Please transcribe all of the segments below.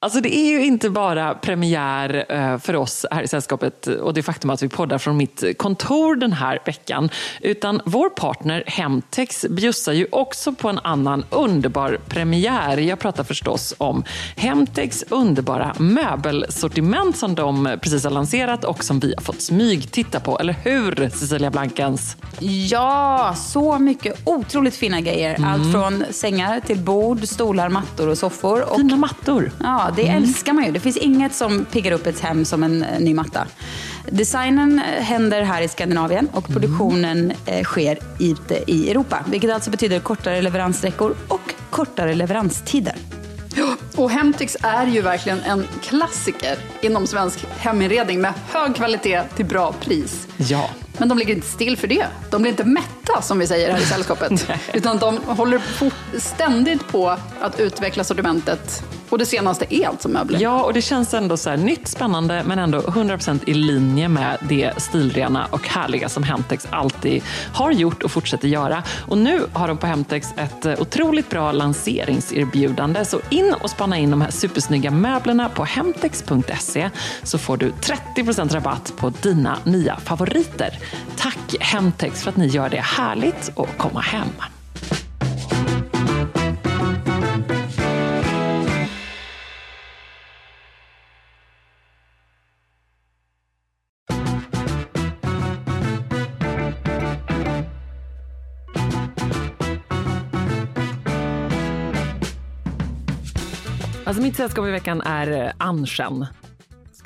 Alltså det är ju inte bara premiär eh, för oss här i sällskapet och det faktum att vi poddar från mitt kontor den här veckan. Utan vår partner Hemtex bjussar ju också på en annan underbar premiär. Jag pratar förstås om Hemtex underbara möbelsortiment som de precis har lanserat och som vi har fått smyg titta på. Eller hur Cecilia Blankens? Ja, så mycket otroligt fina grejer. Allt från sängar till bord, stolar, mattor och soffor. Och, Fina mattor. ja, det älskar man ju. Det finns inget som piggar upp ett hem som en ny matta. Designen eh, händer här i Skandinavien och produktionen eh, sker ute i Europa. Vilket alltså betyder kortare leveranssträckor och kortare leveranstider. Och Hemtex är ju verkligen en klassiker inom svensk heminredning med hög kvalitet till bra pris. Ja. Men de ligger inte still för det. De blir inte mätta som vi säger här i sällskapet. utan de håller ständigt på att utveckla sortimentet. Och det senaste är alltså möbler. Ja, och det känns ändå så här nytt, spännande, men ändå 100% i linje med det stilrena och härliga som Hemtex alltid har gjort och fortsätter göra. Och nu har de på Hemtex ett eh, otroligt bra lanseringserbjudande. Så in och spana in de här supersnygga möblerna på hemtex.se så får du 30% rabatt på dina nya favoriter. Tack Hemtex för att ni gör det härligt att komma hem. Mitt sällskap i veckan är eh, Anschen.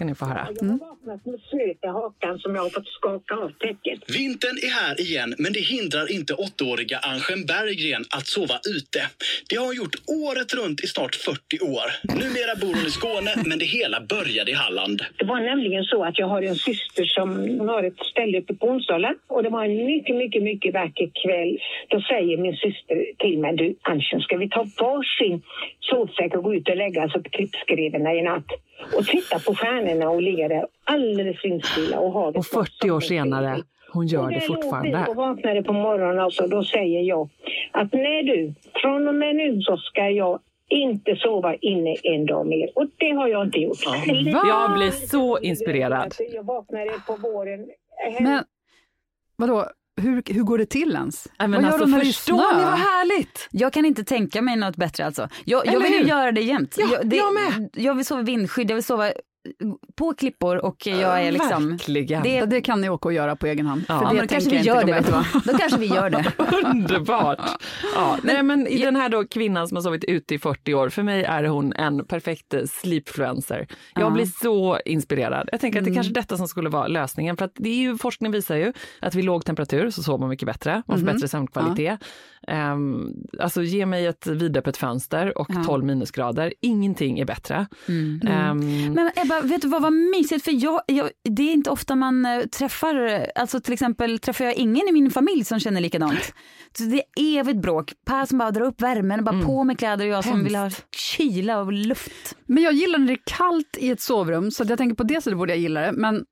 Ska ni få höra. Jag har vaknat med svett i hakan som jag har fått skaka av täcket. Vintern är här igen, men det hindrar inte åttaåriga Anschen Berggren att sova ute. Det har hon gjort året runt i snart 40 år. Numera bor hon i Skåne, men det hela började i Halland. Det var nämligen så att jag har en syster som hon har ett ställe uppe på Onsala och det var en mycket, mycket, mycket vacker kväll. Då säger min syster till mig, du Anschen, ska vi ta varsin sovsäck och gå ut och lägga oss på klippskrevorna i natt och titta på stjärnorna och ligga där alldeles vindstilla och. Och 40 år senare, hon gör det Och låg fortfarande. vi och vaknade på morgonen och så då säger jag att nej du, från och med nu så ska jag inte sova inne en dag mer. Och det har jag inte gjort. Jag blir så inspirerad. Jag vaknade på våren. Men vadå, hur, hur går det till ens? Nej, men vad gör alltså, de när det är förstår snö? ni vad härligt? Jag kan inte tänka mig något bättre alltså. Jag, jag vill ju göra det jämt. Ja, jag, det, jag med. Jag vill sova i vindskydd, jag vill sova på klippor och jag är liksom... Verkligen. Det, Ja, det kan ni åka och göra på egen hand. Ja. Ja, men då kanske vi gör det, vet gå du med vad? Då kanske vi gör det. Underbart! Ja, nej, men I den här då kvinnan som har sovit ute i 40 år, för mig är hon en perfekt eh, sleepfluencer. Jag Ja. blir så inspirerad. Jag tänker att det kanske är detta som skulle vara lösningen. För att det är ju, forskning visar ju att vid låg temperatur så sover man mycket bättre, man får bättre sömnkvalitet. Um, alltså ge mig ett vidöppet fönster och Ja. 12 minusgrader, ingenting är bättre. Ehm, Men Ebba, vet du vad var mysigt? För jag, jag, det är inte ofta man eh, träffar, alltså till exempel träffar jag ingen i min familj som känner likadant. Så det är evigt bråk. Per som bara drar upp värmen, bara på med kläder och jag som vill ha kyla och luft. Men jag gillar när det är kallt i ett sovrum, så jag tänker på det sättet borde jag gilla det. Men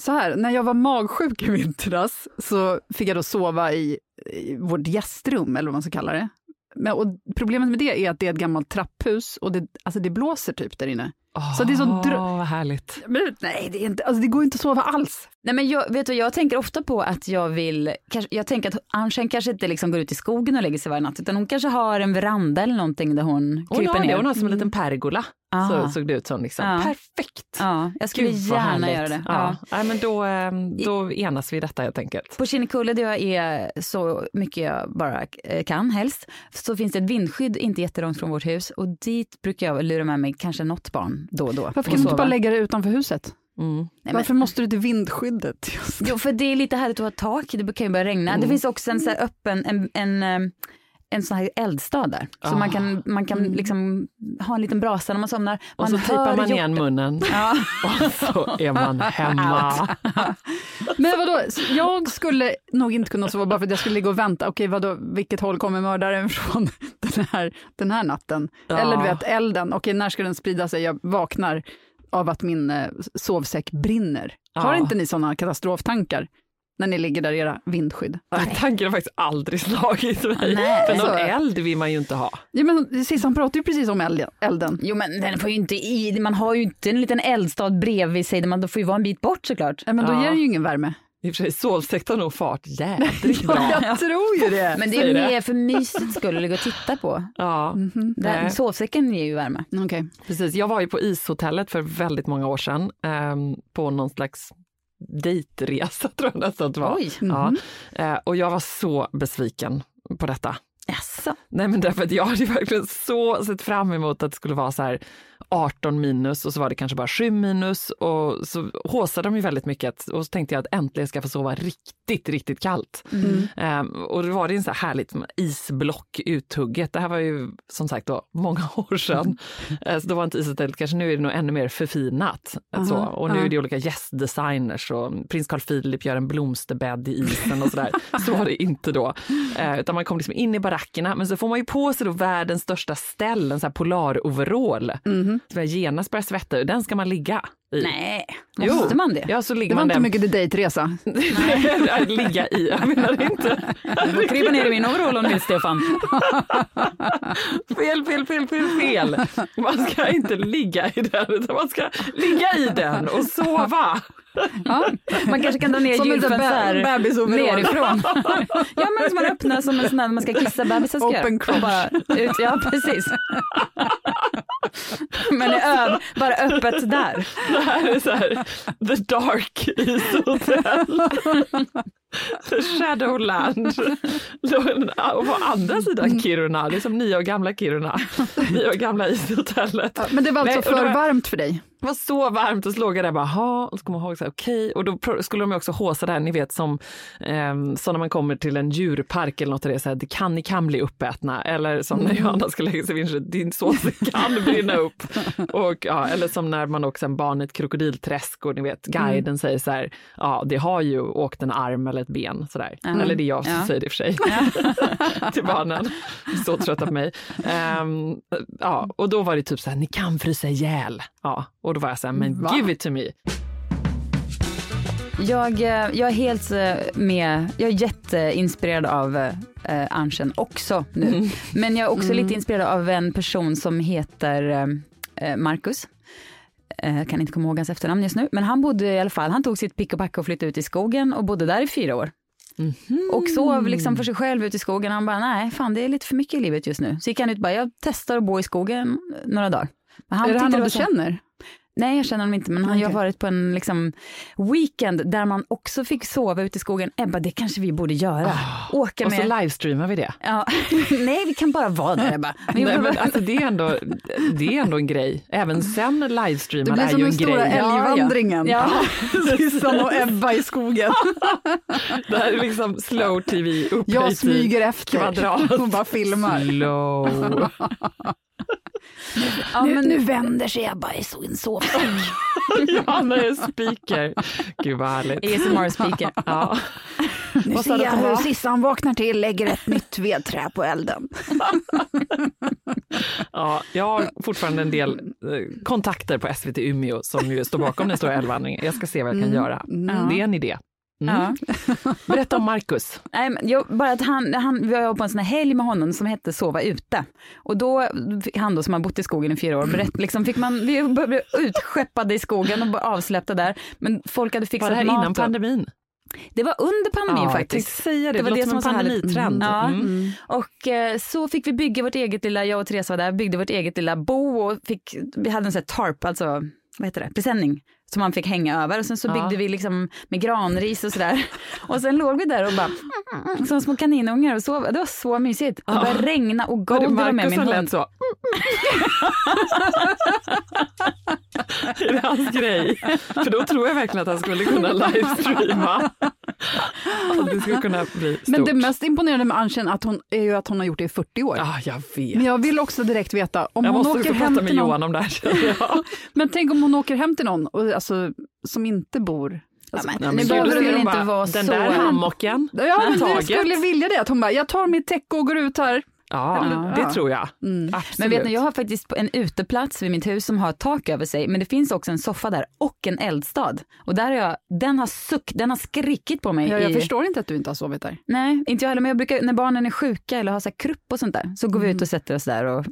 så här, när jag var magsjuk i vintras så fick jag då sova i, i vårt gästrum, eller vad man ska kalla det. Men, och problemet med det är att det är ett gammalt trapphus och det, alltså det blåser typ där inne. Så det är så dr- vad härligt. Men, nej, det, är inte, alltså det går inte att sova alls. Nej, men jag, vet du, jag tänker ofta på att jag vill, kanske, jag tänker att Anschen kanske inte liksom går ut i skogen och lägger sig varje natt, utan hon kanske har en veranda eller någonting där hon Hon kryper ner. det, hon har som en liten pergola, Ah. så såg det ut som. Liksom. Ja. Perfekt! Ja, jag skulle Gud, gärna härligt. göra det. Ja. Ja. Nej, men då, ehm, då enas vi i detta helt enkelt. På Kinnekulle där jag är så mycket jag bara eh, kan helst, så finns det ett vindskydd inte jättelångt från vårt hus och dit brukar jag lura med mig kanske något barn då och då. Varför kan du inte bara lägga det utanför huset? Mm. Nej, men- Varför måste du till vindskyddet? Jo, för det är lite härligt att ha tak, det kan ju börja regna. Mm. Det finns också en så här öppen, en, en, eh, en sån här eldstad där. Så Ah. man kan, man kan liksom ha en liten brasa när man somnar. Och Man så tejpar man igen munnen Ja. och så är man hemma. Men vadå, jag skulle nog inte kunna sova bara för att jag skulle ligga och vänta. Okej, vadå, vilket håll kommer mördaren från den här, den här natten? Ja. Eller du vet, elden. Okej, när ska den sprida sig? Jag vaknar av att min eh, sovsäck brinner. Har Ja. inte ni sådana katastroftankar? När ni ligger där i era vindskydd? Den tanken har faktiskt aldrig slagit mig. Nej. För någon Så- eld vill man ju inte ha. Ja, men Sissan pratar ju precis om elden. elden. Jo men den får ju inte i, man har ju inte en liten eldstad bredvid sig, man får ju vara en bit bort såklart. Ja, men då Ja. ger det ju ingen värme. I och för sig, sovsäck tar nog fart jädrigt bra. jag tror ju det. Men det är mer för mysigt skulle ligga och titta på. Ja. Den, Nej. sovsäcken ger ju värme. Okej. precis. Jag var ju på ishotellet för väldigt många år sedan ehm, på någon slags dejtresa tror jag nästan det var. Oj. Ja. Mhm. Eh, och jag var så besviken på detta. Jaså? Nej men därför att jag hade verkligen så sett fram emot att det skulle vara så här 18 minus och så var det kanske bara 7 minus och så håsade de ju väldigt mycket och så tänkte jag att äntligen ska jag få sova riktigt, riktigt kallt. Mm. Ehm, och då var det en så här härligt isblock uthugget. Det här var ju som sagt då många år sedan. Eh, så då var inte ishotellet, kanske nu är det nog ännu mer förfinat. Aha, så. Och nu ja. är det olika gästdesigners och prins Carl Philip gör en blomsterbädd i isen och sådär. så var det inte då. Eh, utan man kom liksom in i barackerna men så får man ju på sig då världens största ställ, en sån här polaroverall. Mhm så jag genast börjar svetta ur. Den ska man ligga i. Nej, Jo. måste man det? Ja, så ligger Det var man inte där. mycket dejtresa. ligga i, jag menar inte. Du får krypa ner i min overall om du vill Stefan. Fel, fel, fel, fel, fel. Man ska inte ligga i den, utan man ska ligga i den och sova. Ja, man kanske kan dra ner gylfen så här nerifrån. ja men som man öppnar som en sån här när man ska kissa bebisar ska Open göra. bara ut, Ja precis. men är öv, bara öppet där. Det här är så här, the dark Ishotell. Shadowland. Och på andra sidan Kiruna, det är som nya och gamla Kiruna. Nya och gamla ishotellet. Ja, Men det var alltså Nej, det för var- varmt för dig? Det var så varmt och så låg jag där bara, ha, och så kommer jag ihåg så här, okej, och då skulle de också håsa där, ni vet som, um, så när man kommer till en djurpark eller något och det är så här, det kan, ni kan bli uppätna, eller som när Johanna ska lägga sig vid din sås kan brinna upp. Och, ja, eller som när man åker en barn i ett krokodilträsk och ni vet, guiden säger så här, ja, det har ju åkt en arm eller ett ben, så där. Mm. Eller det är jag som Ja. säger det i och för sig, till barnen. Så trötta på mig. Ehm, ja, och då var det typ så här, ni kan frysa ihjäl. Ja, och då var jag så här, men Va? give it to me. Jag, eh, jag är helt eh, med, jag är jätteinspirerad av eh, Anchen också nu. Mm. Men jag är också lite inspirerad av en person som heter eh, Marcus. Eh, kan inte komma ihåg hans efternamn just nu, men han bodde i alla fall, han tog sitt pick och pack och flyttade ut i skogen och bodde där i fyra år. Mhm. Och sov liksom för sig själv ute i skogen. Han bara, nej fan det är lite för mycket i livet just nu. Så gick han ut och bara, jag testar att bo i skogen några dagar. Men är det han du känner? Nej, jag känner honom inte, men han har Okej. varit på en liksom, weekend där man också fick sova ute i skogen. Ebba, det kanske vi borde göra. Åka Ah. Och så med... livestreamar vi det. Ja. Nej, vi kan bara vara där Ebba. Vi Nej, men alltså, det, är ändå, det är ändå en grej. Även sen Det livestreamar blir är som ju den en stora grej. Ja, ja. älgvandringen. Ja. Sissan och Ebba i skogen. Det här är liksom slow tv upphöjt Jag smyger efter kvadrat. och bara filmar. Slow. Ja, men nu vänder sig Ebba i sin sovsäck. Johanna är speaker. Gud vad härligt. ASMR-speaker. Ja. Nu ser jag hur var? Sissan vaknar till, lägger ett nytt vedträ på elden. Ja, jag har fortfarande en del eh, kontakter på SVT Umeå som ju står bakom den stora älgvandringen. Jag ska se vad jag kan göra. Ja. Det är en idé. Mm. Ja. Berätta om Marcus. Nej, men jag, bara att han, han, vi var på en sån här helg med honom som hette Sova ute. Och då, fick han då som har bott i skogen i fyra år, berätt, liksom fick man, vi blev utskeppade i skogen och avsläppta där. Men folk hade Var fixat det här mat. innan pandemin? Det var under pandemin Ja, faktiskt. det. Det var det som var pandemitrend. Ja. Mm. Och eh, så fick vi bygga vårt eget lilla, jag och Therese var där, byggde vårt eget lilla bo och fick, vi hade en sån här tarp, alltså vad heter det, presenning som man fick hänga över och sen så Ja. byggde vi liksom med granris och sådär. Och sen låg vi där och bara som små kaninungar och sov. Det var så mysigt. Och det började regna och Var Goldie var med min hund. så? är det hans grej? För då tror jag verkligen att han skulle kunna livestreama. Det skulle kunna bli stort. Men det mest imponerande med Anchen att hon, är ju att hon har gjort det i 40 år. Ja, jag vet. Men jag vill också direkt veta, om jag hon åker hem prata med till någon, Johan om det här. jag. Men tänk om hon åker hem till någon och, alltså, som inte bor... Alltså, men, Ja, nu men behöver då det ser väl de inte bara, vara Den så. där hammocken, Ja, men jag taget. skulle vilja det. Att hon bara, jag tar mitt täcke och går ut här. Ja, det tror jag. Mm. Absolut. Men vet ni, jag har faktiskt en uteplats vid mitt hus som har ett tak över sig, men det finns också en soffa där och en eldstad. Och där har jag, den har suck, den har skrikit på mig. Ja, jag i, förstår inte att du inte har sovit där. Nej, inte jag heller, men jag brukar, när barnen är sjuka eller har så här krupp och sånt där, så går vi ut och sätter oss där och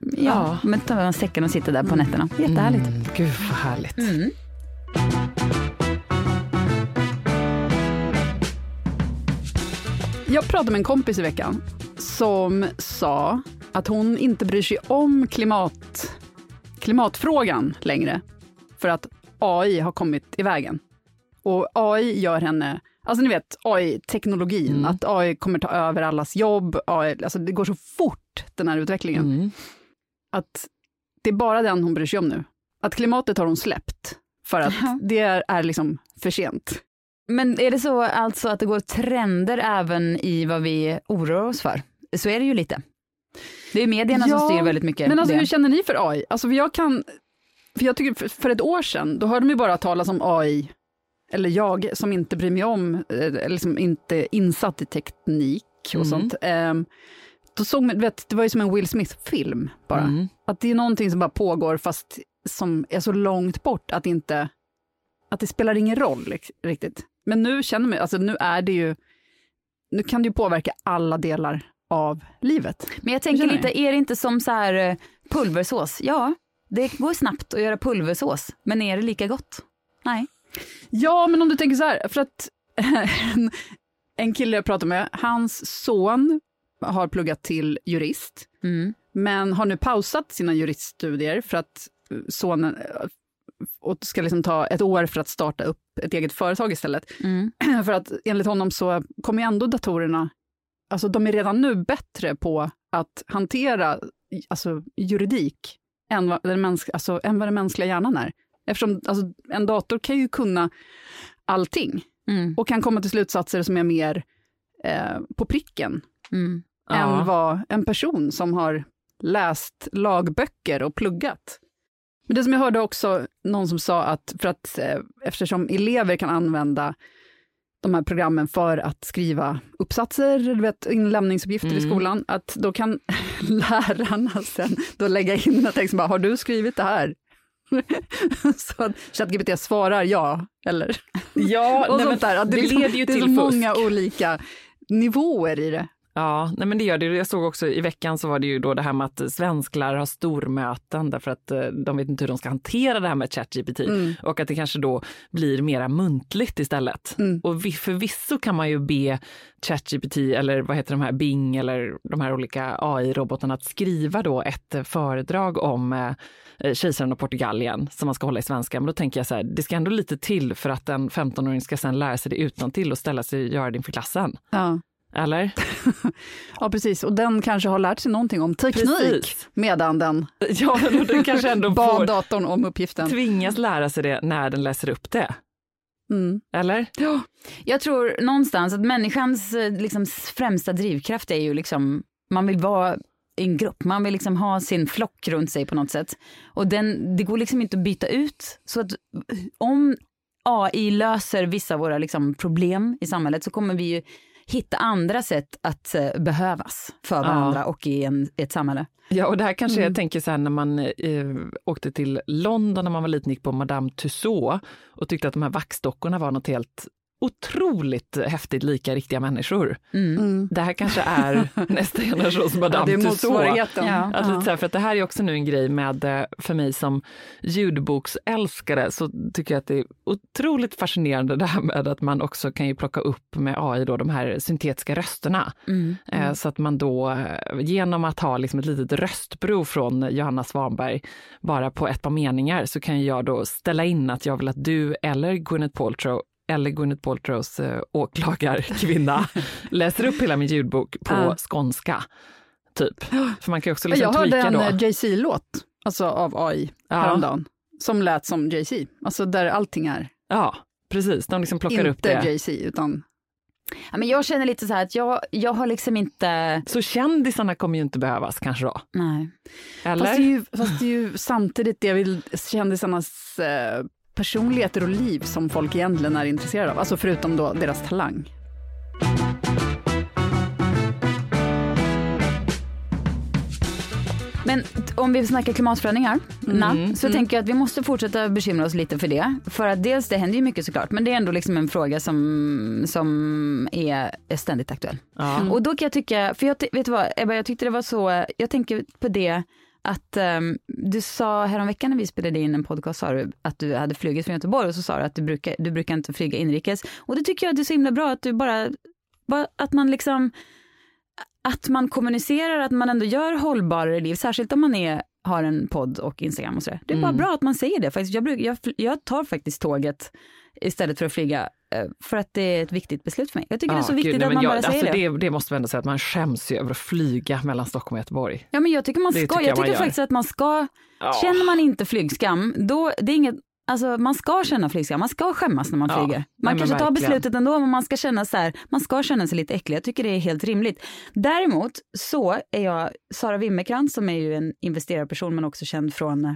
ja, Ja. men tar säcken och sitter där på nätterna. Jättehärligt. Mm, gud vad härligt. Mm. Jag pratade med en kompis i veckan som sa att hon inte bryr sig om klimat, klimatfrågan längre för att AI har kommit i vägen. Och AI gör henne, alltså ni vet AI-teknologin, Mm. att AI kommer ta över allas jobb, AI, alltså det går så fort den här utvecklingen, Mm. att det är bara den hon bryr sig om nu. Att klimatet har hon släppt, för att det är, är liksom för sent. Men är det så alltså att det går trender även i vad vi oroar oss för? Så är det ju lite. Det är medierna Ja, som styr väldigt mycket. Men alltså det. hur känner ni för AI? Alltså jag kan, för jag tycker för- för ett år sedan, då hörde man ju bara talas om AI, eller jag som inte bryr mig om, eh, eller som inte är insatt i teknik och Mm. sånt. ehm, Då såg man, vet, det var ju som en Will Smith-film bara. Mm. Att det är någonting som bara pågår fast som är så långt bort att inte, att det spelar ingen roll riktigt. Men nu känner man, alltså nu är det ju, nu kan det ju påverka alla delar av livet. Men jag tänker lite, är det inte som så här eh, pulversås? Ja, det går snabbt att göra pulversås, men är det lika gott? Nej. Ja, men om du tänker så här, för att en, en kille jag pratade med, hans son har pluggat till jurist, Mm. men har nu pausat sina juriststudier för att eh, sonen eh, och ska liksom ta ett år för att starta upp ett eget företag istället. Mm. För att enligt honom så kommer ju ändå datorerna, alltså de är redan nu bättre på att hantera alltså, juridik än vad, den mäns- alltså, än vad den mänskliga hjärnan är. Eftersom alltså, en dator kan ju kunna allting Mm. och kan komma till slutsatser som är mer eh, på pricken Mm. än vad en person som har läst lagböcker och pluggat. Men det som jag hörde också, någon som sa att, för att eh, eftersom elever kan använda de här programmen för att skriva uppsatser, du vet, inlämningsuppgifter i Mm. skolan, att då kan lärarna sen då lägga in en text bara, har du skrivit det här? så att ChatGPT svarar ja, eller? Ja, och nej, sånt där. Att det liksom- leder ju det är så fusk. många olika nivåer i det. Ja, nej men det gör det. Jag såg också i veckan så var det ju då det här med att svensklärare har stormöten därför att eh, de vet inte hur de ska hantera det här med ChatGPT Mm. och att det kanske då blir mera muntligt istället. Mm. Och vi- förvisso kan man ju be ChatGPT eller vad heter de här Bing eller de här olika AI-robotarna att skriva då ett eh, föredrag om eh, kejsaren och Portugalien som man ska hålla i svenska. Men då tänker jag så här, det ska ändå lite till för att en 15-åring ska sen lära sig det utan till och ställa sig och göra det inför klassen. Ja. Eller? Ja, precis. Och den kanske har lärt sig någonting om teknik Precis. medan den Ja, den kanske ändå bad datorn om uppgiften. tvingas lära sig det när den läser upp det. Mm. Eller? Jag tror någonstans att människans eh, liksom, främsta drivkraft är ju liksom, man vill vara i en grupp, man vill liksom ha sin flock runt sig på något sätt. Och den, det går liksom inte att byta ut. Så att om AI löser vissa av våra liksom, problem i samhället så kommer vi ju hitta andra sätt att eh, behövas för Ja. varandra och i, en, i ett samhälle. Ja, och det här kanske Mm. jag tänker så här när man eh, åkte till London när man var liten, gick på Madame Tussauds och tyckte att de här vaxdockorna var något helt otroligt häftigt lika riktiga människor. Mm. Mm. Det här kanske är nästa generations Ja, Madame det är Tussauds. Ja. Att lite så här, för att det här är också nu en grej med, eh, för mig som ljudboksälskare, så tycker jag att det är otroligt fascinerande det här med att man också kan ju plocka upp med AI då de här syntetiska rösterna. Mm. Eh, Så att man då eh, genom att ha liksom ett litet röstprov från Johanna Svanberg bara på ett par meningar så kan jag då ställa in att jag vill att du eller Gwyneth Paltrow eller Gwyneth Paltrows eh, åklagarkvinna läser upp hela min ljudbok på Ja. skånska. Typ. För man kan också jag liksom hörde tweaka en då. eh, Jay-Z-låt, alltså av AI, Ja. häromdagen, som lät som Jay-Z. Alltså där allting är Ja, precis. De liksom plockar inte upp det. Jay-Z, utan Ja, men jag känner lite så här att jag, jag har liksom inte... Så kändisarna kommer ju inte behövas kanske då? Nej. Eller? Fast det, är ju, fast det är ju samtidigt det vill kändisarnas eh, personligheter och liv som folk egentligen är intresserade av. Alltså förutom då deras talang. Men om vi snackar klimatförändringar, na, så tänker jag att vi måste fortsätta bekymra oss lite för det. För att dels, det händer ju mycket såklart, men det är ändå liksom en fråga som, som är är ständigt aktuell. Ja. Och då kan jag tycka, för jag, vet du vad Ebba, jag tyckte det var så, jag tänker på det att um, du sa häromveckan när vi spelade in en podcast, sa du att du hade flugit från Göteborg och så sa du att du brukar, du brukar inte flyga inrikes. Och det tycker jag det är så himla bra att du bara, bara att man liksom att man kommunicerar att man ändå gör hållbarare liv, särskilt om man är, har en podd och Instagram och sådär. Det är bara bra att man säger det. Faktiskt, jag, bruk, jag, jag tar faktiskt tåget istället för att flyga, för att det är ett viktigt beslut för mig. Jag tycker det är så Ja, viktigt gud, nej, att man jag, bara säger alltså det. det. Det måste man ändå säga att man skäms ju över att flyga mellan Stockholm och Göteborg. Ja men jag tycker man ska, tycker jag jag tycker faktiskt att man ska, Ja. känner man inte flygskam, då, det är inget, alltså man ska känna flygskam, man ska skämmas när man Ja, flyger. nej, Man men kanske tar verkligen. beslutet ändå, men man ska känna så här, man ska känna sig lite äcklig, jag tycker det är helt rimligt. Däremot så är jag, Sara Wimmerkrantz som är ju en investerarperson men också känd från eh,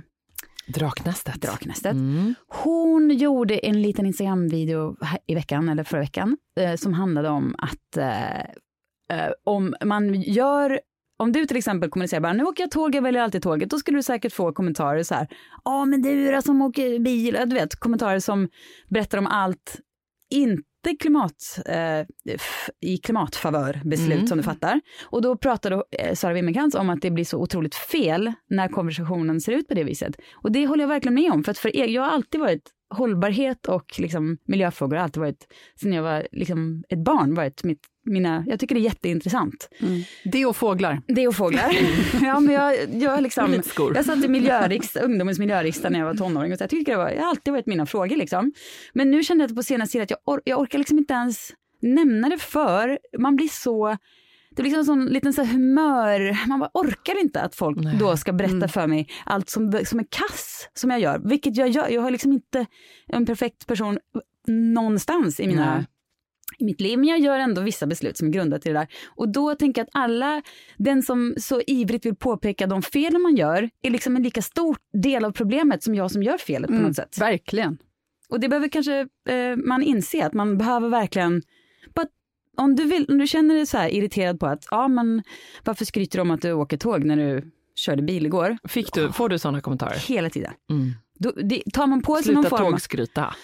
Draknästet. Draknästet. Mm. Hon gjorde en liten Instagram-video i veckan, eller förra veckan, eh, som handlade om att eh, eh, om man gör om du till exempel kommunicerar bara, nu åker jag tåg, jag väljer alltid tåget, då skulle du säkert få kommentarer så här, ja men du då som åker bil, du vet, kommentarer som berättar om allt, inte klimat, eh, i klimatfavör beslut Mm. som du fattar. Och då pratade eh, Sara Wimmerkrantz om att det blir så otroligt fel när konversationen ser ut på det viset. Och det håller jag verkligen med om, för att för jag har alltid varit hållbarhet och liksom miljöfrågor har alltid varit, sen jag var liksom ett barn, varit mitt, mina, jag tycker det är jätteintressant. Det och fåglar. Det och fåglar. ja, men jag, jag, liksom, jag satt i miljöriksdag, ungdomens miljöriksdag när jag var tonåring och så jag tycker det, var, det har alltid varit mina frågor. Liksom. Men nu känner jag på senaste tiden att jag, or, jag orkar liksom inte ens nämna det för man blir så det blir liksom en sån liten så humör, man bara orkar inte att folk Nej. då ska berätta för mig allt som, som är kass som jag gör. Vilket jag gör, jag har liksom inte en perfekt person någonstans i mina Nej. i mitt liv, men jag gör ändå vissa beslut som är grundat i det där. Och då tänker jag att alla, den som så ivrigt vill påpeka de felen man gör, är liksom en lika stor del av problemet som jag som gör felet på något sätt. Verkligen. Och det behöver kanske eh, man inse, att man behöver verkligen, om, du vill, om du känner dig så här irriterad på att, ja men varför skryter du om att du åker tåg när du körde bil igår? Fick du, får du sådana kommentarer? Hela tiden. Mm. Då, det, tar man på sig någon Sluta form av... tågskryta.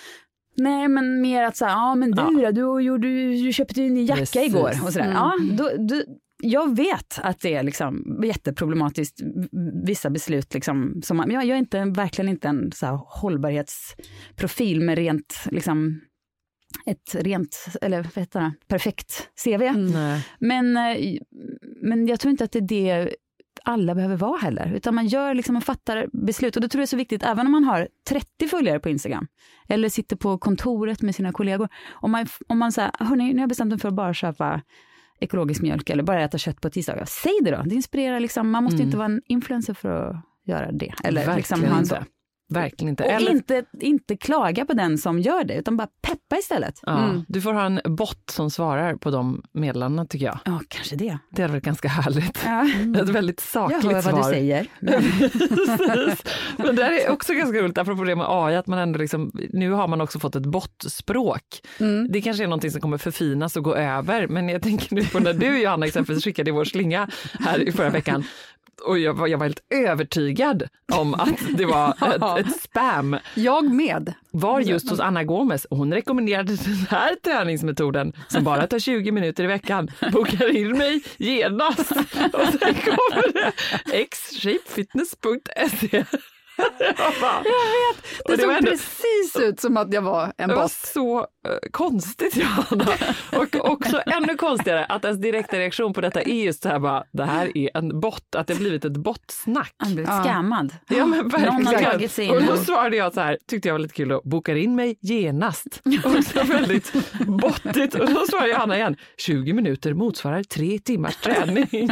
Nej, men mer att säga, ja men du Ja. då, du, gjorde, du köpte ju en ny jacka Precis. igår och sådär. Mm. Ja, då, då, jag vet att det är liksom jätteproblematiskt, vissa beslut liksom, som jag, jag är inte, verkligen inte en så här hållbarhetsprofil med rent, liksom, ett rent, eller vad heter det, perfekt CV. Nej. Men, eh, men jag tror inte att det är det alla behöver vara heller, utan man gör liksom, man fattar beslut. Och det tror jag är så viktigt, även om man har 30 följare på Instagram, eller sitter på kontoret med sina kollegor. Om man, om man säger, hörni, nu har jag bestämt mig för att bara köpa ekologisk mjölk eller bara äta kött på tisdagar. Säg det då, det inspirerar liksom, man måste Mm. inte vara en influencer för att göra det. Eller Verkligen liksom ha en så. Verkligen inte. Och Eller, inte, inte klaga på den som gör det, utan bara peppa istället. ja, Mm. Du får ha en bot som svarar på de meddelandena tycker jag. Ja, kanske det. Det hade varit ganska härligt. Ja. Ett väldigt Jag sakligt hör vad svar. du säger. Men. Men det är också ganska roligt, apropå det med AI, att man ändå liksom, nu har man också fått ett bottspråk. Mm. Det kanske är någonting som kommer förfinas och gå över, men jag tänker nu på när du Johanna exempelvis skickade i vår slinga här i förra veckan, och jag var, jag var helt övertygad om att det var ett, ett spam. Jag med. Var just hos Anna Gomes och hon rekommenderade den här träningsmetoden som bara tar 20 minuter i veckan. Bokar in mig genast. Och sen kommer det xshapefitness.se. Jag bara, Det, det såg ändå- precis ut som att jag var en det var bot. så konstigt Johanna. Och också ännu konstigare att ens direkta reaktion på detta är just så här bara, det här är en bot, att det har blivit ett bottsnack. han blev Ja. skammad. Ja men Någon har verkligen. tagit sig in Och då och- svarade jag så här, tyckte jag var lite kul då, bokar in mig genast. Också väldigt bottigt. Och då svarade Johanna igen, 20 minuter motsvarar tre timmars träning.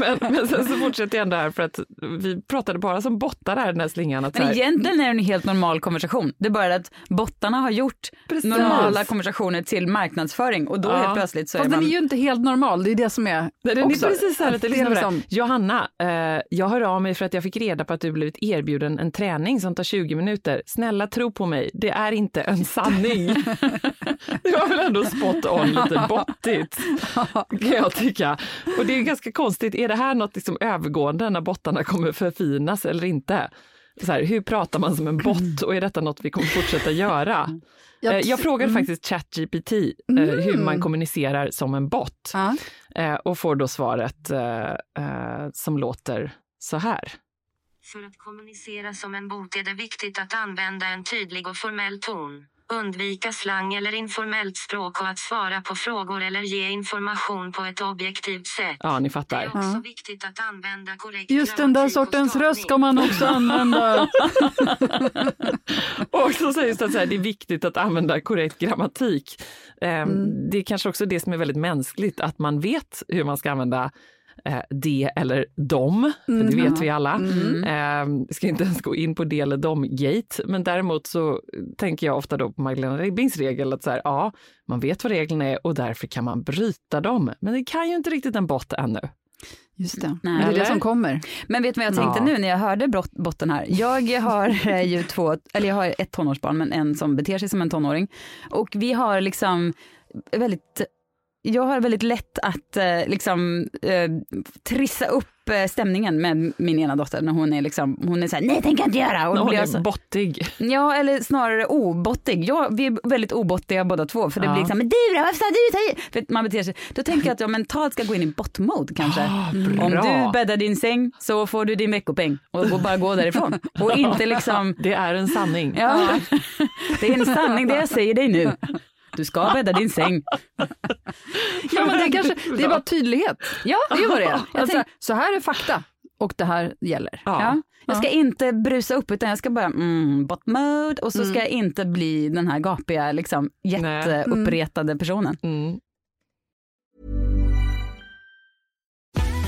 men, men sen så fortsätter jag ändå här för att vi pratade bara som bottar här den här slingan. Att Men här, egentligen är det en helt normal konversation. Det är bara att bottarna har gjort Precis. normala konversationer till marknadsföring och då Ja. helt plötsligt så är Fast man... den är ju inte helt normal, det är det som är Nej, den också. är precis här lite Det är liksom, liksom- Johanna, eh, jag hör av mig för att jag fick reda på att du blivit erbjuden en träning som tar 20 minuter. Snälla tro på mig, det är inte en sanning. det var väl ändå spot on, lite bottigt kan jag tycka. Och det är ganska konstigt, är det här något liksom övergående när bottarna kommer förfinas eller inte? Så här, hur pratar man som en bot och är detta något vi kommer fortsätta göra? Jag Eh, Jag t- frågade mm. faktiskt ChatGPT eh, hur man kommunicerar som en bot. Ja. Eh, och får då svaret som låter så här. För att kommunicera som en bot är det viktigt att använda en tydlig och formell ton. Undvika slang eller informellt språk och att svara på frågor eller ge information på ett objektivt sätt. Ja, ni Det fattar. är också Ja. viktigt att använda korrekt Just den där sortens röst ska man också använda. Och så sägs det att här, det är viktigt att använda korrekt grammatik. Eh, Det är kanske också det som är väldigt mänskligt, att man vet hur man ska använda eh, det eller dom, för det vet vi alla. Eh, vi ska inte ens gå in på det eller dom-gate, men däremot så tänker jag ofta då på Magdalena Ribbings regel att så här, ja, man vet vad reglerna är och därför kan man bryta dem. Men det kan ju inte riktigt en bot ännu. Just det, Nej. det är det Eller? som kommer. Men vet du vad jag tänkte Ja. nu när jag hörde brott, botten här? Jag har eh, ju två, eller jag har ett tonårsbarn men en som beter sig som en tonåring. Och vi har liksom väldigt jag har väldigt lätt att eh, liksom eh, trissa upp eh, stämningen med min ena dotter när hon är liksom, hon är såhär, nej tänker jag inte göra. Och då Hon blir jag är så, bottig. ja eller snarare obottig. Ja, vi är väldigt obottiga båda två för det Ja. blir liksom, men du då, varför sa du ta? För man beter sig, då tänker jag att ja, mentalt ska gå in i bot-mode kanske. Om bra. du bäddar din säng så får du din veckopeng och bara gå därifrån. Och inte liksom, Det är en sanning. ja, det är en sanning det jag säger dig nu. Du ska bädda din säng. Ja, men det, är kanske, det är bara tydlighet. Ja, Det är vad det är. Jag Alltså, tänk- så här är fakta och det här gäller. Ja. Jag ska inte brusa upp utan jag ska bara mm, bot mode och så ska jag inte bli den här gapiga, liksom, jätteuppretade personen. Mm.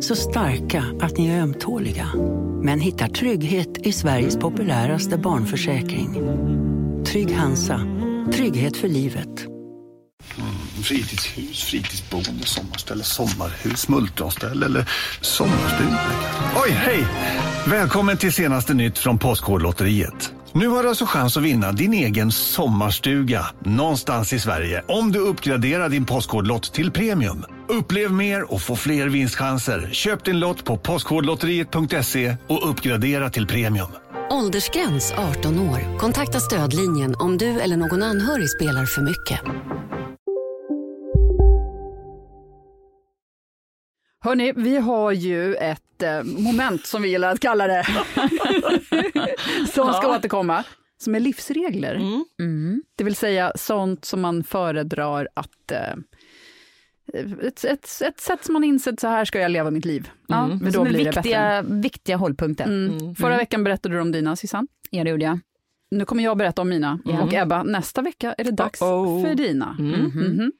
Så starka att ni är ömtåliga. Men hittar trygghet i Sveriges populäraste barnförsäkring. Trygg Hansa. Trygghet för livet. Mm, Fritidshus, fritidsboende, sommarställe, sommarhus, multronställe eller sommarstuga. Oj, hej! Välkommen till senaste nytt från Postkodlotteriet. Nu har du alltså chans att vinna din egen sommarstuga någonstans i Sverige om du uppgraderar din Postkodlott till premium. Upplev mer och få fler vinstchanser. Köp din lott på postkodlotteriet.se och uppgradera till premium. Åldersgräns 18 år. Kontakta stödlinjen om du eller någon anhörig spelar för mycket. Hörni, vi har ju ett eh, moment som vi gillar att kalla det, som ska återkomma, som är livsregler. Mm. Det vill säga sånt som man föredrar att eh, ett, ett, ett sätt som man insett, så här ska jag leva mitt liv. Ja, Men som då blir det viktiga, viktiga hållpunkter. Mm. Förra veckan berättade du om dina, Susanne. Ja, det gjorde jag. Nu kommer jag berätta om mina. Ja. Och Ebba, nästa vecka är det dags Uh-oh. för dina. Mm. Mhm.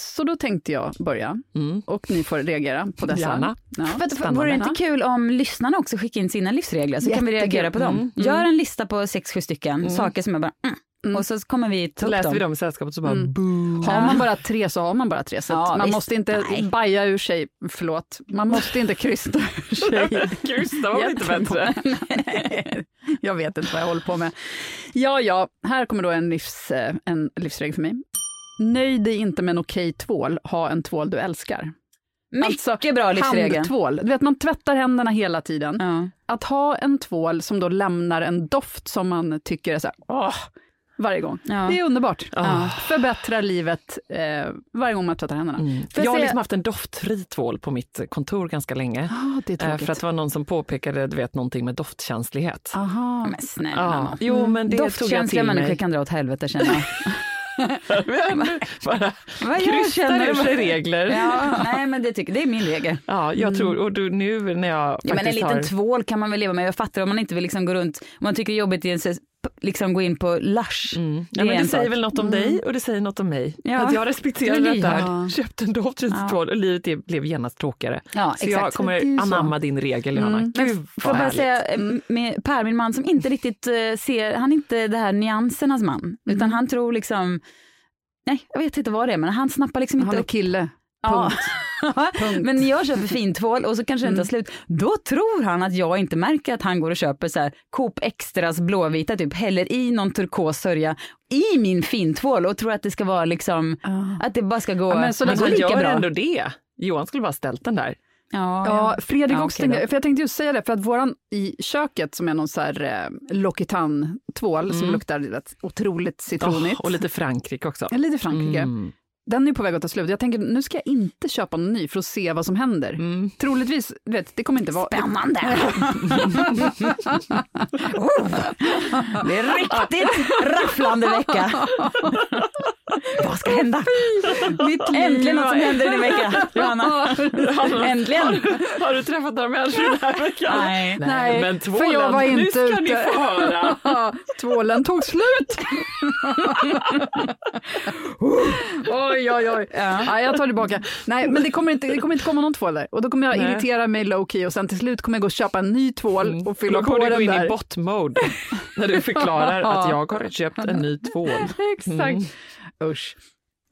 Så då tänkte jag börja, Mm. och ni får reagera på dessa. Gärna. Ja. Vänta, vore det inte kul om lyssnarna också skickar in sina livsregler så kan vi Jättekul. reagera på dem. Mm, Gör en lista på sex, sju stycken saker som jag bara, mm, och så kommer vi ta Så upp läser dem. vi dem i sällskapet så bara Mm. boo. Har man bara tre så har man bara tre. Så Ja, man visst. måste inte Nej. baja ur sig, förlåt, man måste inte krysta ur sig. Krysta var väl inte bättre? Jag vet inte vad jag håller på med. Ja, ja, här kommer då en, livs, eh, en livsregel för mig. Nöj dig inte med en okej tvål, ha en tvål du älskar. Mycket bra livsregel. Handtvål, du vet man tvättar händerna hela tiden. Ja. Att ha en tvål som då lämnar en doft som man tycker är så här, åh, varje gång. Ja. Det är underbart. Ja. Förbättrar livet eh, varje gång man tvättar händerna. Mm. Jag har liksom haft en doftfri tvål på mitt kontor ganska länge. Ah, det är Eh. För att det var någon som påpekade du vet, någonting med doftkänslighet. Aha. Men snälla Ja, jo, men det tog jag Doftkänsliga människor mig. kan dra åt helvete känner jag. Bara känner- ur sig regler. Ja, nej men det, tycker, det är min regel. Ja, jag tror, och du, nu när jag Ja, men en liten har... tvål kan man väl leva med. Jag fattar om man inte vill liksom gå runt, om man tycker det är jobbigt i en, liksom gå in på Lush. Mm. Det Ja, är men det säger sak. väl något om dig och det säger något om mig. Ja. Att jag respekterar är detta, köpte en doftkänslig och livet det blev genast tråkigare. Ja, så jag exakt. kommer Det ju så. anamma din regel Johanna. Mm. Gud Får vad jag bara säga eh, med Per, min man som inte riktigt eh, ser, han är inte det här nyansernas man, utan han tror liksom, nej jag vet inte vad det är men han snappar liksom Han inte är upp. kille. Ja. Punkt. Men jag köper fintvål och så kanske den tar slut, då tror han att jag inte märker att han går och köper så här Coop Extras blåvita, typ häller i någon turkos sörja i min fintvål och tror att det ska vara liksom, att det bara ska gå, Ja, men så lika gör bra. ändå det. Johan skulle bara ställt den där. Ja, Ja, Fredrik Ja, också, okej tänkte, för jag tänkte just säga det, för att våran i köket som är någon så här eh, L'Occitane-tvål som Mm. luktar rätt otroligt citronigt. Åh, och lite Frankrike också. Ja, lite Frankrike. Mm. Den är på väg att ta slut. Jag tänker nu ska jag inte köpa någon ny för att se vad som händer. Mm. Troligtvis, du vet, det kommer inte vara... Spännande! oh, det är riktigt rafflande vecka. Vad ska hända? Äntligen något som händer i din vecka, Johanna. Äntligen. Har du träffat några människor den här veckan? Nej. Nej, men för tvålen, jag var nu inte ska ni ute. få höra. Tvålen tog slut! oj, oj, oj. Ja. jag tar tillbaka. Nej, men det kommer, inte, det kommer inte komma någon tvål där. Och då kommer jag Nej. irritera mig low key och sen till slut kommer jag gå och köpa en ny tvål och fylla Då på kommer du gå den in där. i bot-mode när du förklarar att jag har köpt en ny tvål. Exakt. Mm. Usch.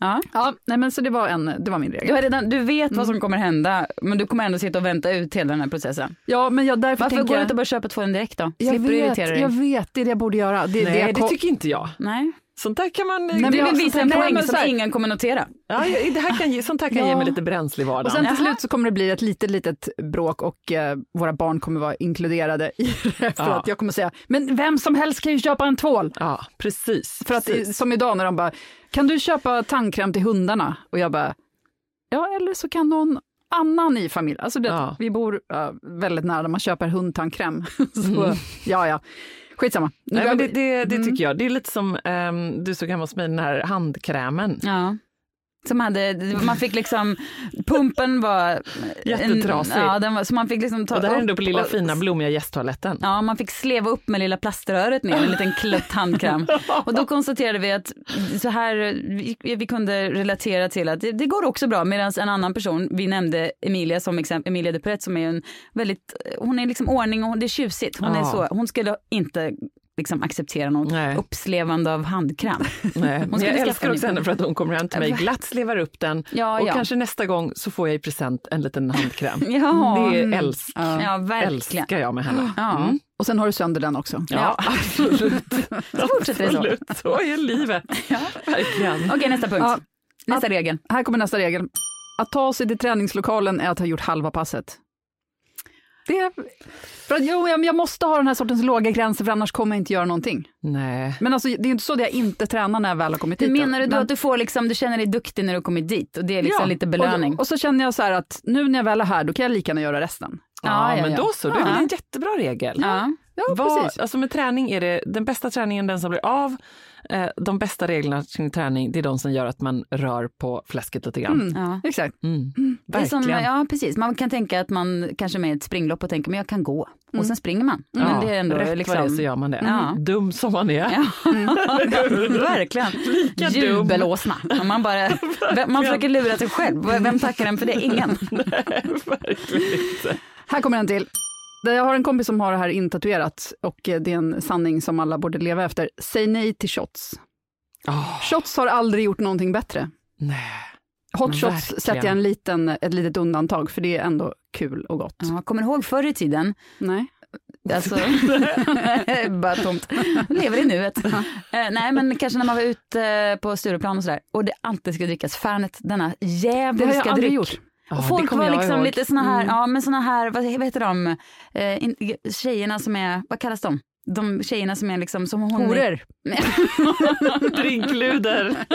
Ja. Ja, nej, men så det var, en, det var min Du, regel. har redan, du vet vad som kommer hända, men du kommer ändå sitta och vänta ut hela den här processen. Ja, men jag, därför Varför tänker går du inte bara köpa tvålen direkt då? jag Slipper du vet, irritera dig? jag vet, det är det jag borde göra. Det, Nej, det, det, tycker inte jag. Nej. Sånt där kan man... Nej, Du men jag- vill visa en poäng som här- ingen kommer notera. Ja, det här kan ge, sånt här kan Ja. ge mig lite bränsle i Och vardagen. sen till slut så kommer det bli ett litet, litet bråk och eh, våra barn kommer vara inkluderade i det. För Ja. att jag kommer säga, men vem som helst kan ju köpa en tvål. Ja, precis. För att precis. som idag när de bara, kan du köpa tandkräm till hundarna? Och jag bara, ja eller så kan någon annan i familjen. Alltså det, Ja. vi bor ja, väldigt nära där man köper hundtandkräm. så ja, ja. Skitsamma. Nu Nej, men det, det, det Mm. tycker jag. Det är lite som ehm, du såg hemma hos mig, den här handkrämen. Ja. Som hade, man fick liksom, pumpen var... Jättetrasig. En, ja, den var, så man fick liksom ta Och det här är upp på lilla och- fina blommiga gästtoaletten. Ja, man fick sleva upp med lilla plaströret ner, en liten klutt handkräm. Och då konstaterade vi att så här, vi, vi kunde relatera till att det, det går också bra, medan en annan person, vi nämnde Emilia som exempel, Emilia Dupret som är en väldigt, hon är liksom ordning och hon- det är tjusigt. Hon, är Ja. så, hon skulle inte liksom acceptera något Nej. uppslevande av handkräm. Nej. Hon jag älskar också henne för att hon kommer hem till mig, Ja. glatt slevar upp den Ja, och ja. kanske nästa gång så får jag i present en liten handkräm. Ja. Det Mm. är älsk, Ja, verkligen. älskar jag med henne. Ja. Mm. Och sen har du sönder den också. Ja, absolut. Så fortsätter det så. Så är livet. Verkligen. Okej, nästa punkt. Ja. Nästa regel. Här kommer nästa regel. Att ta sig till träningslokalen är att ha gjort halva passet. Det för att, jo, jag, jag måste ha den här sortens låga gränser för annars kommer jag inte göra någonting. Nej. Men alltså, det är ju inte så att jag inte tränar när jag väl har kommit dit. menar du då Men- att du får liksom, du känner dig duktig när du kommit dit och det är liksom lite belöning? Och, och så känner jag så här att nu när jag väl är här, då kan jag lika gärna göra resten. Ja, ja, men ja. då så, det är Ja. en jättebra regel. ja. Ja, Vad, precis. alltså med träning är det, den bästa träningen den som blir av. Eh, de bästa reglerna kring träning, det är de som gör att man rör på fläsket lite grann. Mm, Ja. Exakt. Mm. Det är som, Verkligen. ja precis, man kan tänka att man kanske med ett springlopp och tänker men jag kan gå och sen springer man. Men Ja, det är ändå rätt liksom... vad det är så gör man det. Ja. Dum som man är. Verkligen. Lika. Jubelåsna. Man, bara, man försöker lura sig själv. Vem tackar en för det? Ingen. Nej, verkligen inte. Här kommer en till. Jag har en kompis som har det här intatuerat och eh, det är en sanning som alla borde leva efter. Säg nej till shots. Shots har aldrig gjort någonting bättre. Nej. Hot shots Verkligen. sätter jag en liten, ett litet undantag, för det är ändå kul och gott. Ja, kommer du ihåg förr i tiden? Nej. Alltså, bara tomt. Lever i nuet. Eh, nej men kanske när man var ute på Stureplan och sådär och det alltid ska drickas Fernet, denna Det har jag djävulska aldrig dryck. gjort. Ja, och folk var liksom lite såna här, Mm. ja men såna här, vad, vad heter de, eh, in, tjejerna som är, vad kallas de? De tjejerna som är liksom som hon Horor. Drinkluder.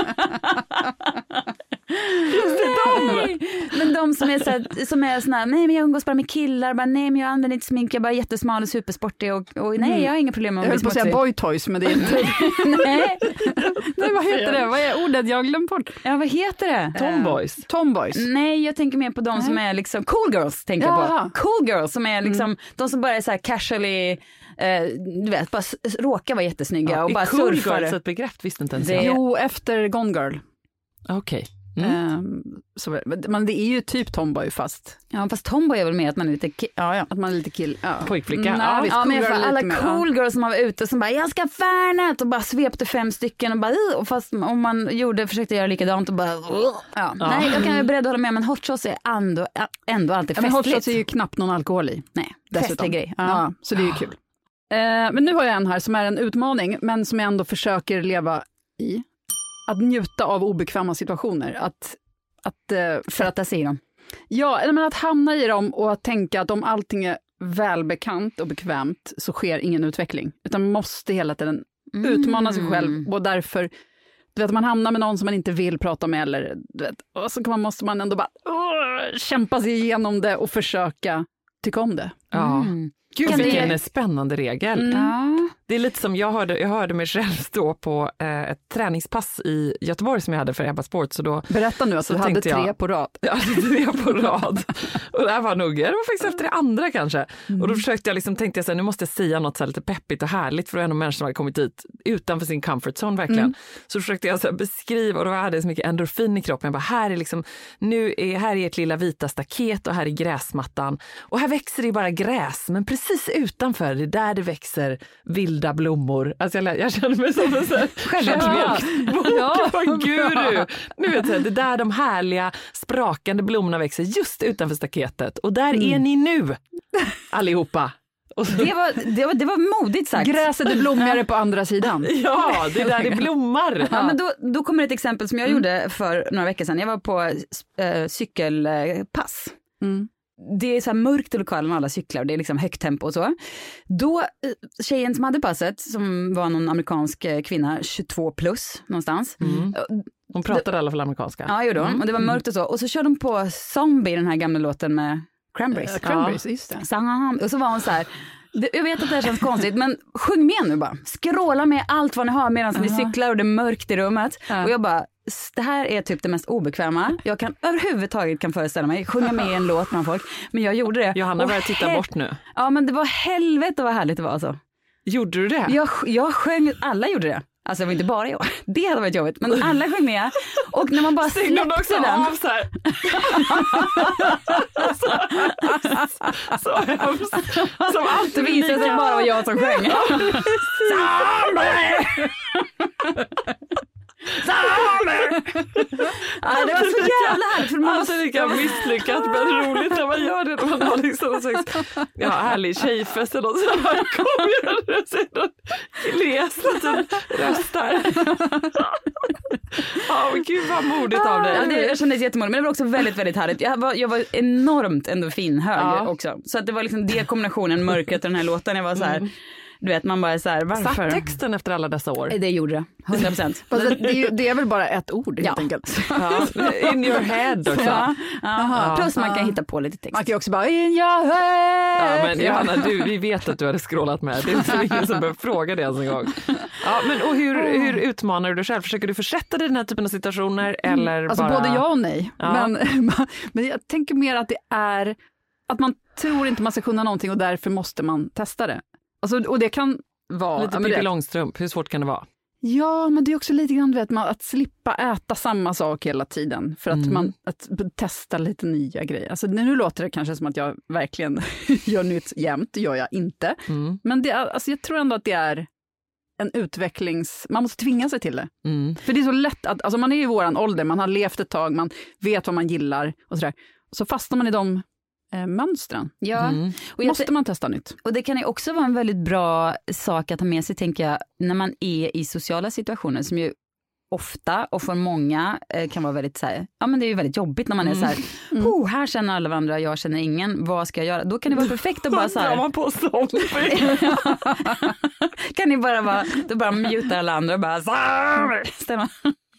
Just det, de! Men de som är, så här, som är såna här, nej men jag umgås bara med killar, bara, nej men jag använder inte smink, jag är bara jättesmal och supersportig och, och nej Mm. jag har inga problem med Jag att höll bli på att säga smutsig. boy toys, men det är inte... nej. Nej, vad heter det? Vad är ordet? Jag har glömt bort. Ja vad heter det? Tomboys. Tomboys. Nej, jag tänker mer på de som är liksom cool girls. Tänker jag Jaha. på. Cool girls som är liksom, de som bara är så här casually, eh, du vet, bara råkar vara jättesnygga och är bara cool surfar. girls ett begrepp? Visste inte ens Det- jag. Jo, efter Gone Girl. Okej. Mm. Ehm, så, men det är ju typ tomboy fast Ja, fast tomboy är väl mer att man är lite, ki- ja, ja. att man är lite kill. Ja. Pojkflicka. Nej, Ja. visst, Ja, cool men alla mer, cool girls som var ute som bara, jag ska Fernet och bara svepte fem stycken och bara, och fast om man gjorde, försökte göra likadant och bara, ja. Nej, jag kan vara beredd att hålla med, men hot shots är ändå, ändå alltid Ja, men hot festligt. shots är ju knappt någon alkohol i. Nej, festlig grej. Ja. Ja. så det är ju kul. Eh, men nu har jag en här som är en utmaning, men som jag ändå försöker leva i. Att njuta av obekväma situationer. Att, att, eh, För att jag säger dem. Ja, men att hamna i dem och att tänka att om allting är välbekant och bekvämt så sker ingen utveckling. Utan man måste hela tiden utmana sig själv och därför, du vet man hamnar med någon som man inte vill prata med eller du vet, och så man, måste man ändå bara åh, kämpa sig igenom det och försöka tycka om det. Ja. Mm. Gud Kan vilken det- spännande regel. Ja. Det är lite som jag hörde, jag hörde mig själv stå på eh, ett träningspass i Göteborg som jag hade för Ebba Sport. Så då, Berätta nu att Så du hade tre jag- på rad. jag hade tre på rad. Och det här var nog, det var faktiskt efter det andra kanske. Och då försökte jag liksom, tänkte jag så här, nu måste jag säga något så lite peppigt och härligt för det var ändå människor som hade kommit dit utanför sin comfort zone verkligen. Så försökte jag så beskriva och då hade jag så mycket endorfin i kroppen. Jag bara, här är liksom, nu är, här är ert lilla vita staket och här är gräsmattan. Och här växer det bara gräs, men precis utanför, det är där det växer vilda blommor. Alltså jag, jag känner mig som en sån här självhjälpsbok-guru. Nu vet jag, det är där de härliga sprakande blommorna växer, just utanför staketet. Och där är ni nu, allihopa. Det, var, det, var, det var modigt sagt. Gräset är blommigare på andra sidan. ja, det är där det blommar. Ja, men då, då kommer ett exempel som jag gjorde för några veckor sedan. Jag var på äh, cykelpass. Mm. Det är så mörkt i lokalen och alla cyklar och det är liksom högt tempo och så. Då, eh, tjejen som hade passet, som var någon amerikansk eh, kvinna, 22 plus någonstans. Mm. Hon pratade i alla fall amerikanska. Ja, gjorde hon. Och det var mörkt och så. Och så körde hon på Zombie, den här gamla låten med Cranberries. Eh, Cranberries, just det. Sam- Och så var hon så här, jag vet att det här känns konstigt men sjung med nu bara. Skråla med allt vad ni har medan ni cyklar och det är mörkt i rummet. Ja. Och jag bara, "S- det här är typ det mest obekväma jag kan överhuvudtaget kan föreställa mig. Sjunga med i en låt bland folk. Men jag gjorde det. Johanna börjar titta bort nu. Ja men det var helvete vad härligt det var alltså. Gjorde du det? Jag, jag sjöng, alla gjorde det. Alltså det var inte bara jag. Det hade varit jobbigt. Men alla sjöng med. Och när man bara hon också släppte den. av så här? så, så hemskt. Som alltid visade sig bara var jag som sjöng. Ja, det var så jävla härligt. För man var Alltid lika misslyckat men roligt när man gör det. När man har liksom någon slags ja, härlig tjejfest eller något sånt. Man kommer och det ser någon gles liten röst där. Ja men gud vad modigt av dig. Ja, det, jag kände mig jättemodig, men det var också väldigt, väldigt härligt. Jag var, jag var enormt endorfinhög Ja. också. Så att det var liksom det kombinationen, mörkret och den här låten. Jag var så här, du vet, man bara är så här, varför? Satt texten efter alla dessa år? Det gjorde det, 100 procent. Det, det, är väl bara ett ord helt Ja. enkelt. Ja, in your head också. Ja, ja. Ja. Plus man kan hitta på lite text. Man kan också bara in your head. Ja, men Johanna, du, vi vet att du hade scrollat med. Det är ingen som behöver fråga det ens en gång. Ja, men, och hur, hur utmanar du dig själv? Försöker du försätta dig i den här typen av situationer? Eller Alltså bara... både ja och nej. Ja. Men, men jag tänker mer att det är att man tror inte man ska kunna någonting och därför måste man testa det. Alltså, och det kan vara... Lite Pippi Långstrump, hur svårt kan det vara? Ja, men det är också lite grann vet man, att slippa äta samma sak hela tiden. För att Mm. man att testa lite nya grejer. Alltså, nu låter det kanske som att jag verkligen gör nytt jämt, det gör jag inte. Mm. Men det, är- alltså, jag tror ändå att det är en utvecklings... Man måste tvinga sig till det. Mm. För det är så lätt att, alltså man är i våran ålder, man har levt ett tag, man vet vad man gillar och sådär. Så fastnar man i de eh, mönstren. Ja. Mm. Och jag måste man testa nytt. Och det kan ju också vara en väldigt bra sak att ha med sig, tänker jag, när man är i sociala situationer som ju ofta och för många eh, kan vara väldigt så här, ja men det är ju väldigt jobbigt när man är så här, oh, här känner alla varandra, jag känner ingen, vad ska jag göra? Då kan det vara perfekt att bara så här, man på kan ni bara vara, då bara muta alla andra och bara så här, stämma.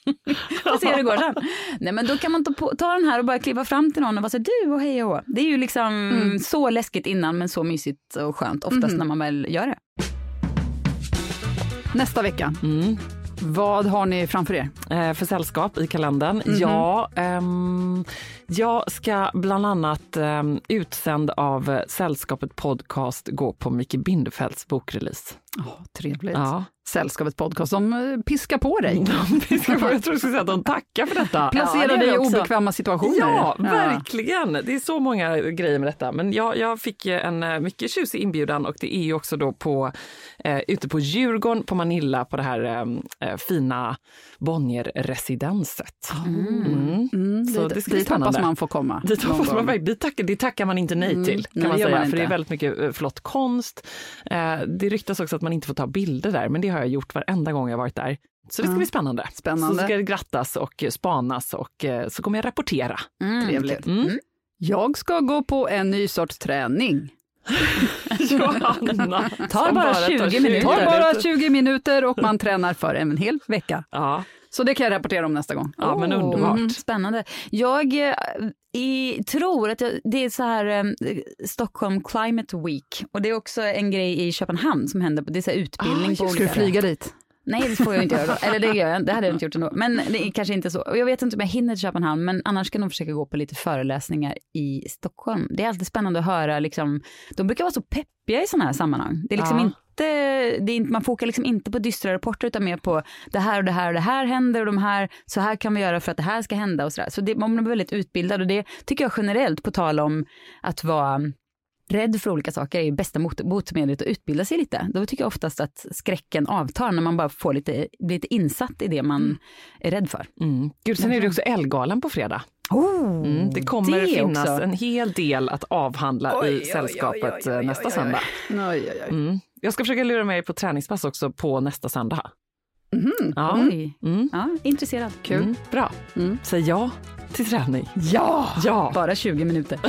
Och se hur det går sen. Nej men då kan man ta, på, ta den här och bara kliva fram till någon och vara så här, du och hej och. Det är ju liksom så läskigt innan men så mysigt och skönt oftast när man väl gör det. Nästa vecka, Mm. vad har ni framför er? Eh, för sällskap i kalendern? Mhm. Ja, ehm, jag ska bland annat um, utsänd av eh, Sällskapet Podcast gå på Micke Bindefelds bokrelease. Oh, trevligt. Ja. Sällskapet podcast, de eh, piskar på dig. De piskar på- jag tror du skulle säga att de tackar för detta. Placera Ja, det dig i obekväma situationer. Ja, verkligen. Det är så många grejer med detta. Men jag, jag fick eh, en eh, mycket tjusig inbjudan och det är ju också då på, eh, ute på Djurgården på Manilla på det här eh, fina Bonnier-residenset. Mm. Mm, Så dit, det ska bli dit hoppas man får komma. Dit, hoppas man, dit, tackar, dit tackar man inte nej Mm, till, kan nej, man det säga. man för det är väldigt mycket eh, flott konst. Eh, det ryktas också att man inte får ta bilder där, men det har jag gjort varenda gång jag varit där. Så det ska bli spännande. Spännande. Så ska det grattas och spanas och eh, så kommer jag rapportera. Trevligt. Mm. Jag ska gå på en ny sorts träning. Johanna! Ta som bara tar 20 minuter. Tar bara 20 minuter och man tränar för en hel vecka. Ja, Så det kan jag rapportera om nästa gång. ja men Oh, underbart. mm, Spännande. Jag eh, i, tror att jag, det är så här eh, Stockholm Climate Week och det är också en grej i Köpenhamn som händer. Det är så här utbildning på Ska olika du flyga dit? Nej, det får jag inte göra då. Eller det gör jag, det hade jag inte gjort ändå. Men det är kanske inte så. Och jag vet inte om jag hinner till Köpenhamn, men annars ska jag nog försöka gå på lite föreläsningar i Stockholm. Det är alltid spännande att höra, liksom, de brukar vara så peppiga i sådana här sammanhang. Det är liksom Ja. inte, det är inte, man fokar liksom inte på dystra rapporter utan mer på det här och det här och det här händer och de här, så här kan vi göra för att det här ska hända och sådär. Så det, man blir väldigt utbildad och det tycker jag generellt, på tal om att vara rädd för olika saker är ju bästa mot- botemedlet att utbilda sig lite. Då tycker jag oftast att skräcken avtar när man bara får lite, blir lite insatt i det man är rädd för. Mm. Gud, sen är det också Elgalan på fredag. Oh, Mm, det kommer det finnas också. en hel del att avhandla Oj, i sällskapet oj, oj, nästa söndag. Mm. Jag ska försöka lura mig på träningspass också på nästa söndag. Mhm. Ja. Mm. ja, intresserad. Kul. Mm. Bra. Mm. Säg ja till träning. Ja! Ja! Bara 20 minuter.